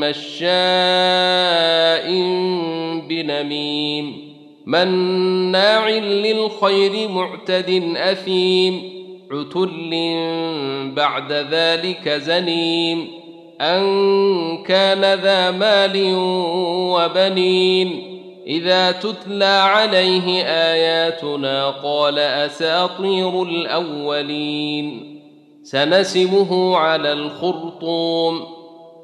مشاء بنميم مناع للخير معتد اثيم عتل بعد ذلك زنيم ان كان ذا مال وبنين اذا تتلى عليه اياتنا قال اساطير الاولين سنسمه على الخرطوم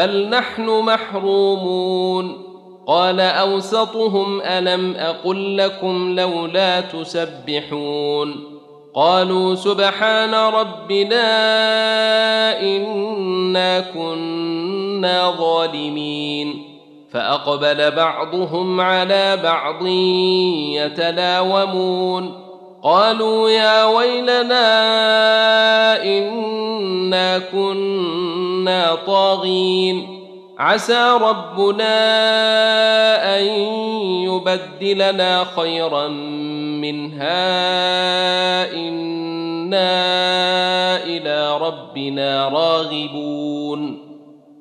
بل نحن محرومون. قال أوسطهم ألم أقل لكم لولا تسبحون. قالوا سبحان ربنا إنا كنا ظالمين. فأقبل بعضهم على بعض يتلاومون. قالوا يا ويلنا إنا كنا طاغين. عسى ربنا أن يبدلنا خيرا منها. إنا إلى ربنا راغبون.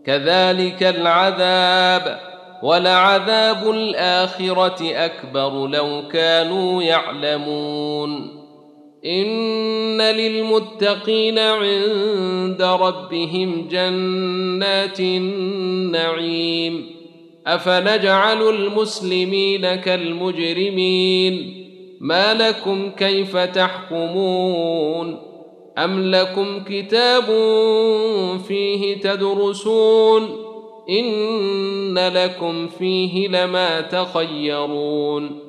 كذلك العذاب ولعذاب الآخرة أكبر لو كانوا يعلمون. ان للمتقين عند ربهم جنات النعيم افنجعل المسلمين كالمجرمين ما لكم كيف تحكمون ام لكم كتاب فيه تدرسون ان لكم فيه لما تخيرون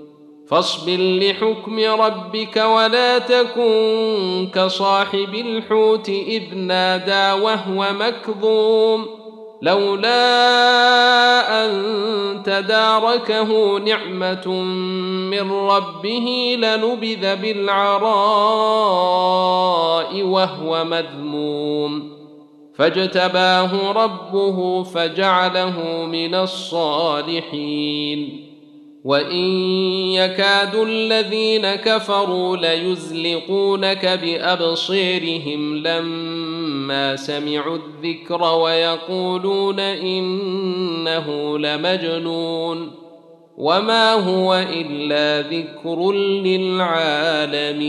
فاصبر لحكم ربك ولا تكن كصاحب الحوت إذ نادى وهو مكظوم لولا أن تداركه نعمة من ربه لنبذ بالعراء وهو مذموم فاجتباه ربه فجعله من الصالحين وان يكاد الذين كفروا ليزلقونك بابصيرهم لما سمعوا الذكر ويقولون انه لمجنون وما هو الا ذكر للعالمين